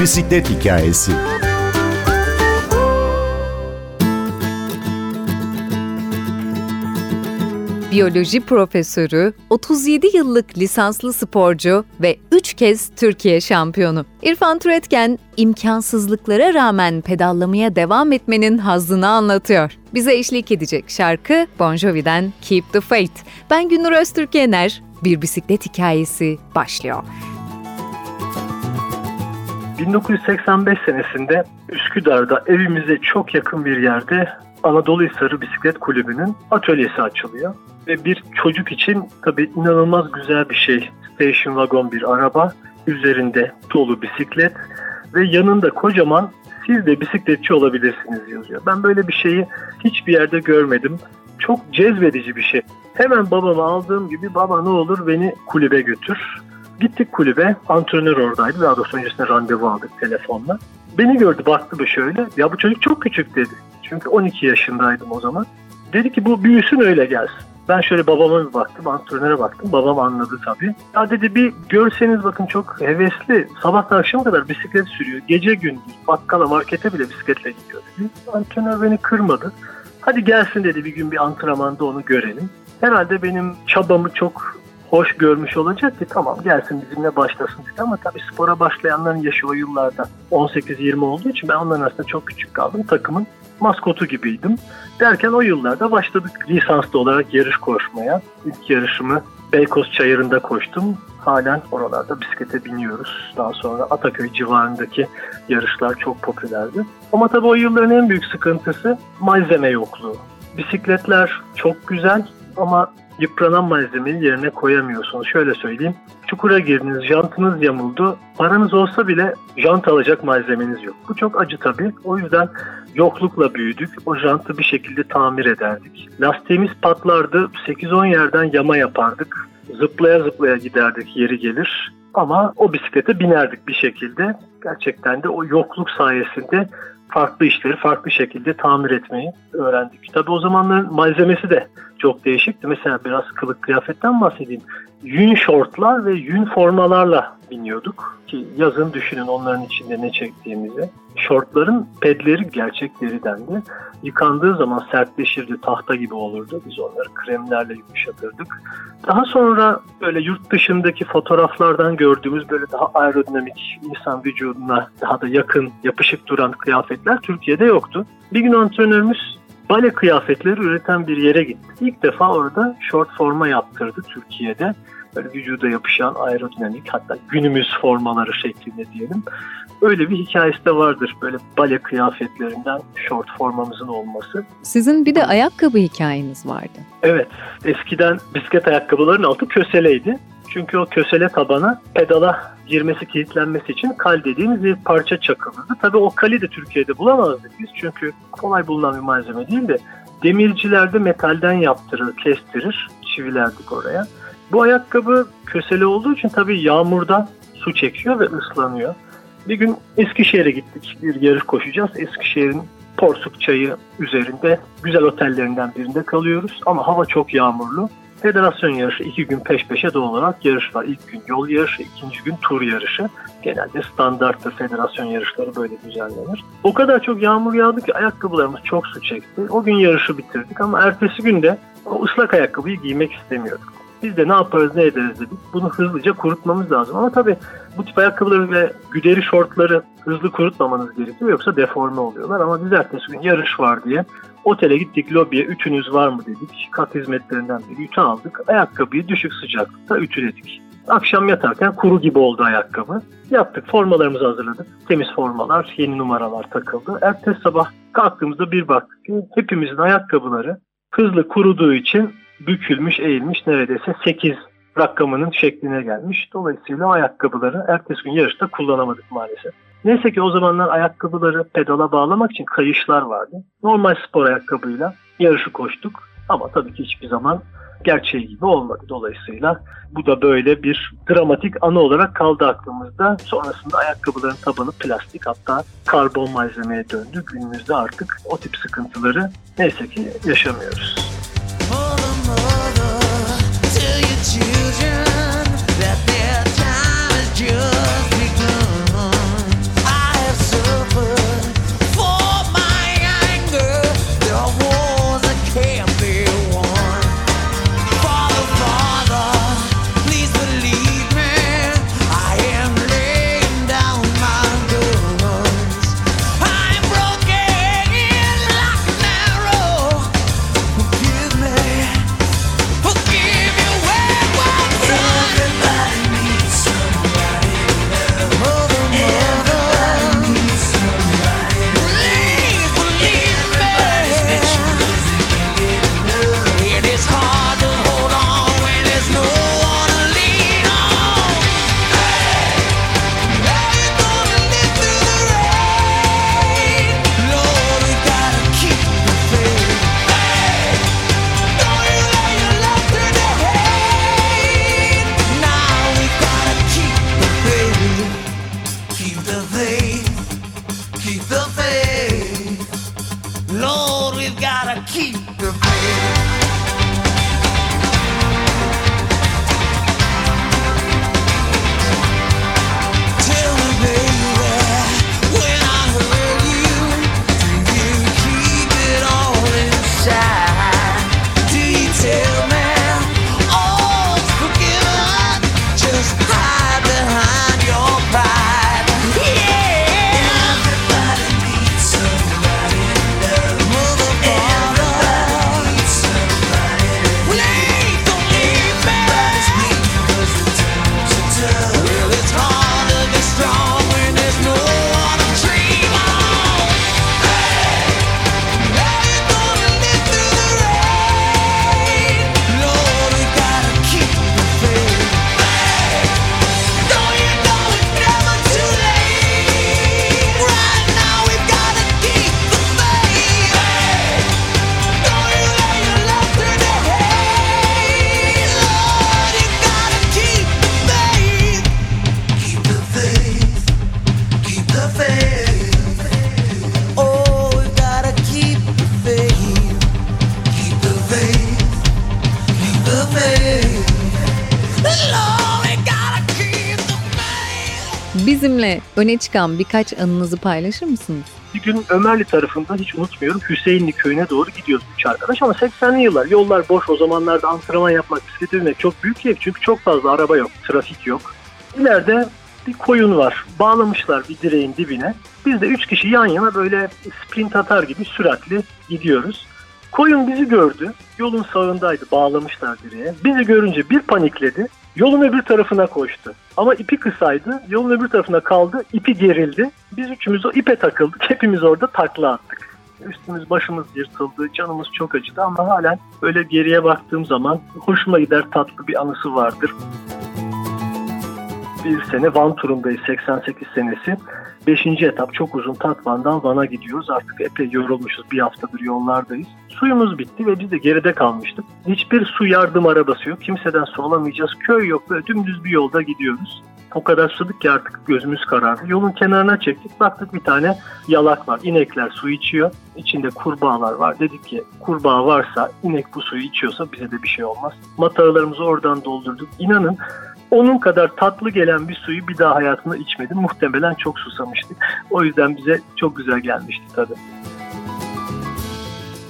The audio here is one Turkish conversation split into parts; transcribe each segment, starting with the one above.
Bisiklet Hikayesi Biyoloji profesörü, 37 yıllık lisanslı sporcu ve 3 kez Türkiye şampiyonu. İrfan Türetken, imkansızlıklara rağmen pedallamaya devam etmenin hazzını anlatıyor. Bize eşlik edecek şarkı Bon Jovi'den Keep the Faith. Ben Gündür Öztürk Yener, Bir Bisiklet Hikayesi başlıyor. 1985 senesinde Üsküdar'da evimize çok yakın bir yerde Anadolu Hisarı Bisiklet Kulübü'nün atölyesi açılıyor. Ve bir çocuk için tabii inanılmaz güzel bir şey. Station wagon bir araba, üzerinde dolu bisiklet ve yanında kocaman siz de bisikletçi olabilirsiniz yazıyor. Ben böyle bir şeyi hiçbir yerde görmedim. Çok cezbedici bir şey. Hemen babamı aldığım gibi baba ne olur beni kulübe götür. Gittik kulübe, antrenör oradaydı. Daha doğrusu öncesinde randevu aldık telefonla. Beni gördü baktı bu şöyle. Ya bu çocuk çok küçük dedi. Çünkü 12 yaşındaydım o zaman. Dedi ki bu büyüsün öyle gelsin. Ben şöyle babama bir baktım, antrenöre baktım. Babam anladı tabii. Ya dedi bir görseniz bakın çok hevesli. Sabahtan akşama kadar bisiklet sürüyor. Gece gündüz bakkala, markete bile bisikletle gidiyor dedi. Antrenör beni kırmadı. Hadi gelsin dedi bir gün bir antrenmanda onu görelim. Herhalde benim çabamı çok hoş görmüş olacak ki tamam gelsin bizimle başlasın dedi ama tabii spora başlayanların yaşı o yıllarda 18-20 olduğu için ben onların arasında çok küçük kaldım. Takımın maskotu gibiydim. Derken o yıllarda başladık lisanslı olarak yarış koşmaya. İlk yarışımı Beykoz Çayırı'nda koştum. Halen oralarda bisiklete biniyoruz. Daha sonra Ataköy civarındaki yarışlar çok popülerdi. Ama tabii o yılların en büyük sıkıntısı malzeme yokluğu. Bisikletler çok güzel ama yıpranan malzemeyi yerine koyamıyorsunuz. Şöyle söyleyeyim. Çukura girdiniz, jantınız yamuldu. Paranız olsa bile jant alacak malzemeniz yok. Bu çok acı tabii. O yüzden yoklukla büyüdük. O jantı bir şekilde tamir ederdik. Lastiğimiz patlardı. 8-10 yerden yama yapardık. Zıplaya zıplaya giderdik yeri gelir. Ama o bisiklete binerdik bir şekilde. Gerçekten de o yokluk sayesinde farklı işleri farklı şekilde tamir etmeyi öğrendik. Tabii o zamanların malzemesi de çok değişikti. Mesela biraz kılık kıyafetten bahsedeyim. Yün şortlar ve yün formalarla biniyorduk. Ki yazın düşünün onların içinde ne çektiğimizi. Şortların pedleri gerçek deridendi. Yıkandığı zaman sertleşirdi, tahta gibi olurdu. Biz onları kremlerle yumuşatırdık. Daha sonra böyle yurt dışındaki fotoğraflardan gördüğümüz böyle daha aerodinamik, insan vücuduna daha da yakın, yapışık duran kıyafetler Türkiye'de yoktu. Bir gün antrenörümüz bale kıyafetleri üreten bir yere gitti. İlk defa orada short forma yaptırdı Türkiye'de. Böyle vücuda yapışan aerodinamik hatta günümüz formaları şeklinde diyelim. Öyle bir hikayesi de vardır. Böyle bale kıyafetlerinden short formamızın olması. Sizin bir de ayakkabı hikayeniz vardı. Evet. Eskiden bisiklet ayakkabıların altı köseleydi. Çünkü o kösele tabana pedala girmesi, kilitlenmesi için kal dediğimiz bir parça çakılırdı. Tabii o kali de Türkiye'de bulamazdık biz çünkü kolay bulunan bir malzeme değil de demircilerde metalden yaptırır, kestirir, çivilerdik oraya. Bu ayakkabı kösele olduğu için tabii yağmurdan su çekiyor ve ıslanıyor. Bir gün Eskişehir'e gittik. Bir yarış koşacağız. Eskişehir'in Porsuk Çayı üzerinde güzel otellerinden birinde kalıyoruz. Ama hava çok yağmurlu. Federasyon yarışı iki gün peş peşe doğal olarak yarış var. İlk gün yol yarışı, ikinci gün tur yarışı. Genelde standarttır federasyon yarışları böyle düzenlenir. O kadar çok yağmur yağdı ki ayakkabılarımız çok su çekti. O gün yarışı bitirdik ama ertesi günde o ıslak ayakkabıyı giymek istemiyorduk. Biz de ne yaparız ne ederiz dedik. Bunu hızlıca kurutmamız lazım. Ama tabii bu tip ayakkabıları ve güderi şortları hızlı kurutmamanız gerekiyor. Yoksa deforme oluyorlar. Ama biz ertesi gün yarış var diye otele gittik lobiye ütünüz var mı dedik. Kat hizmetlerinden bir ütü aldık. Ayakkabıyı düşük sıcaklıkta ütüledik. Akşam yatarken kuru gibi oldu ayakkabı. Yaptık formalarımızı hazırladık. Temiz formalar, yeni numaralar takıldı. Ertesi sabah kalktığımızda bir baktık hepimizin ayakkabıları hızlı kuruduğu için bükülmüş, eğilmiş neredeyse 8 rakamının şekline gelmiş. Dolayısıyla ayakkabıları ertesi gün yarışta kullanamadık maalesef. Neyse ki o zamanlar ayakkabıları pedala bağlamak için kayışlar vardı. Normal spor ayakkabıyla yarışı koştuk. Ama tabii ki hiçbir zaman gerçeği gibi olmadı. Dolayısıyla bu da böyle bir dramatik anı olarak kaldı aklımızda. Sonrasında ayakkabıların tabanı plastik hatta karbon malzemeye döndü. Günümüzde artık o tip sıkıntıları neyse ki yaşamıyoruz. the faith, keep the faith. Lord, we've gotta keep öne çıkan birkaç anınızı paylaşır mısınız? Bir gün Ömerli tarafında hiç unutmuyorum Hüseyinli köyüne doğru gidiyoruz üç arkadaş ama 80'li yıllar yollar boş o zamanlarda antrenman yapmak bisiklet binmek çok büyük keyif çünkü çok fazla araba yok trafik yok. İleride bir koyun var bağlamışlar bir direğin dibine biz de üç kişi yan yana böyle sprint atar gibi süratli gidiyoruz. Koyun bizi gördü. Yolun sağındaydı. Bağlamışlar direğe. Bizi görünce bir panikledi. Yolun öbür tarafına koştu. Ama ipi kısaydı. Yolun öbür tarafına kaldı. ipi gerildi. Biz üçümüz o ipe takıldık. Hepimiz orada takla attık. Üstümüz başımız yırtıldı. Canımız çok acıdı ama halen böyle geriye baktığım zaman hoşuma gider tatlı bir anısı vardır. Bir sene Van turundayız 88 senesi. Beşinci etap çok uzun Tatvan'dan Van'a gidiyoruz. Artık epey yorulmuşuz. Bir haftadır yollardayız. Suyumuz bitti ve biz de geride kalmıştık. Hiçbir su yardım arabası yok. Kimseden su alamayacağız. Köy yok. Böyle dümdüz bir yolda gidiyoruz. O kadar susadık ki artık gözümüz karardı. Yolun kenarına çektik. Baktık bir tane yalak var. İnekler su içiyor. İçinde kurbağalar var. Dedik ki kurbağa varsa inek bu suyu içiyorsa bize de bir şey olmaz. Mataralarımızı oradan doldurduk. İnanın onun kadar tatlı gelen bir suyu bir daha hayatımda içmedim. Muhtemelen çok susamıştı. O yüzden bize çok güzel gelmişti tabii.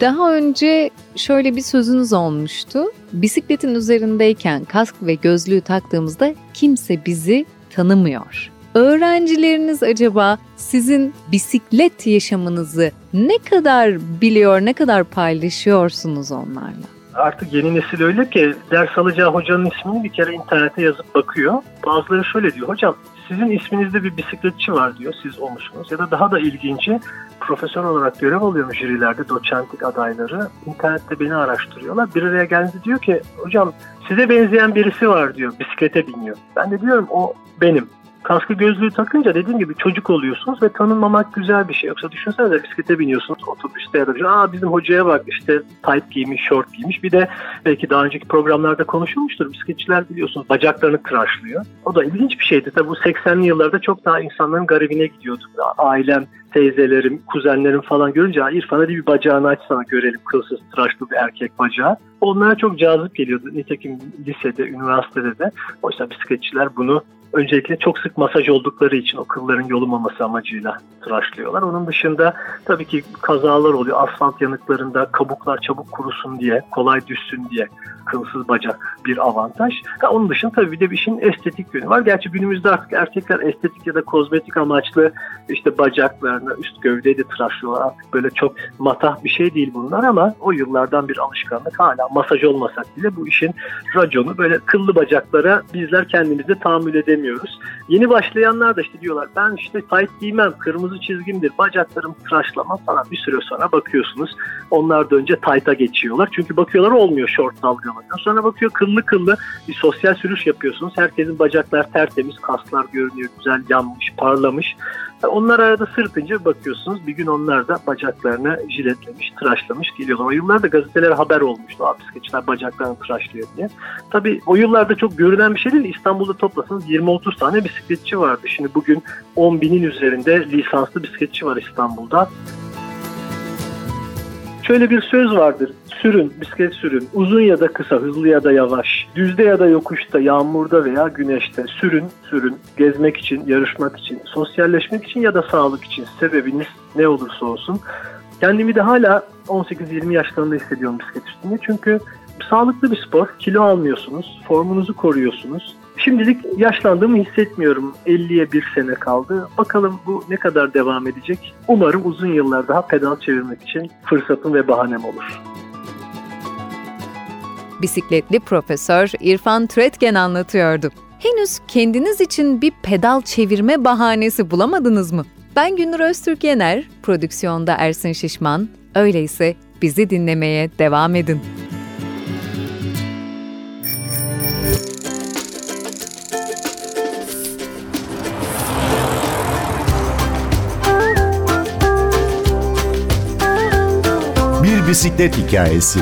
Daha önce şöyle bir sözünüz olmuştu. Bisikletin üzerindeyken kask ve gözlüğü taktığımızda kimse bizi tanımıyor. Öğrencileriniz acaba sizin bisiklet yaşamınızı ne kadar biliyor, ne kadar paylaşıyorsunuz onlarla? Artık yeni nesil öyle ki ders alacağı hocanın ismini bir kere internete yazıp bakıyor. Bazıları şöyle diyor, hocam sizin isminizde bir bisikletçi var diyor, siz o musunuz? Ya da daha da ilginci profesör olarak görev alıyorum jürilerde, doçentlik adayları. İnternette beni araştırıyorlar. Bir araya geldi diyor ki, hocam size benzeyen birisi var diyor, bisiklete biniyor. Ben de diyorum o benim kaskı gözlüğü takınca dediğim gibi çocuk oluyorsunuz ve tanınmamak güzel bir şey. Yoksa düşünsenize bisiklete biniyorsunuz otobüste ya da aa bizim hocaya bak işte tight giymiş, short giymiş. Bir de belki daha önceki programlarda konuşulmuştur. Bisikletçiler biliyorsunuz bacaklarını tıraşlıyor. O da ilginç bir şeydi. Tabi bu 80'li yıllarda çok daha insanların garibine gidiyordu. Ailem, teyzelerim, kuzenlerim falan görünce İrfan hadi bir bacağını açsana görelim kılsız tıraşlı bir erkek bacağı. Onlara çok cazip geliyordu. Nitekim lisede, üniversitede de. Oysa bisikletçiler bunu öncelikle çok sık masaj oldukları için o kılların yolumaması amacıyla tıraşlıyorlar. Onun dışında tabii ki kazalar oluyor. Asfalt yanıklarında kabuklar çabuk kurusun diye, kolay düşsün diye kılsız bacak bir avantaj. Ha, onun dışında tabii bir de bir işin estetik yönü var. Gerçi günümüzde artık erkekler estetik ya da kozmetik amaçlı işte bacaklarını, üst gövdeyi de tıraşlıyorlar. Artık böyle çok matah bir şey değil bunlar ama o yıllardan bir alışkanlık hala masaj olmasak bile bu işin raconu böyle kıllı bacaklara bizler kendimize tahammül edemiyoruz. Yeni başlayanlar da işte diyorlar ben işte tight giymem, kırmızı çizgimdir, bacaklarım tıraşlama falan bir süre sonra bakıyorsunuz. Onlar da önce tight'a geçiyorlar. Çünkü bakıyorlar olmuyor short dalgalanıyor. Sonra bakıyor kıllı kıllı bir sosyal sürüş yapıyorsunuz. Herkesin bacaklar tertemiz, kaslar görünüyor, güzel yanmış, parlamış. Onlar arada sırtınca bakıyorsunuz bir gün onlar da bacaklarını jiletlemiş, tıraşlamış geliyorlar. O yıllarda gazeteler haber olmuştu abi bisikletçiler bacaklarını tıraşlıyor diye. Tabii o yıllarda çok görünen bir şey değil. İstanbul'da toplasanız 20-30 tane bisikletçi vardı. Şimdi bugün 10 binin üzerinde lisanslı bisikletçi var İstanbul'da. Şöyle bir söz vardır. Sürün, bisiklet sürün. Uzun ya da kısa, hızlı ya da yavaş. Düzde ya da yokuşta, yağmurda veya güneşte. Sürün, sürün. Gezmek için, yarışmak için, sosyalleşmek için ya da sağlık için. Sebebiniz ne olursa olsun. Kendimi de hala 18-20 yaşlarında hissediyorum bisiklet üstünde. Çünkü sağlıklı bir spor. Kilo almıyorsunuz, formunuzu koruyorsunuz. Şimdilik yaşlandığımı hissetmiyorum. 50'ye bir sene kaldı. Bakalım bu ne kadar devam edecek. Umarım uzun yıllar daha pedal çevirmek için fırsatım ve bahanem olur. Bisikletli profesör İrfan Türetgen anlatıyordu. Henüz kendiniz için bir pedal çevirme bahanesi bulamadınız mı? Ben Gündür Öztürk Yener, prodüksiyonda Ersin Şişman. Öyleyse bizi dinlemeye devam edin. Bir bisiklet hikayesi.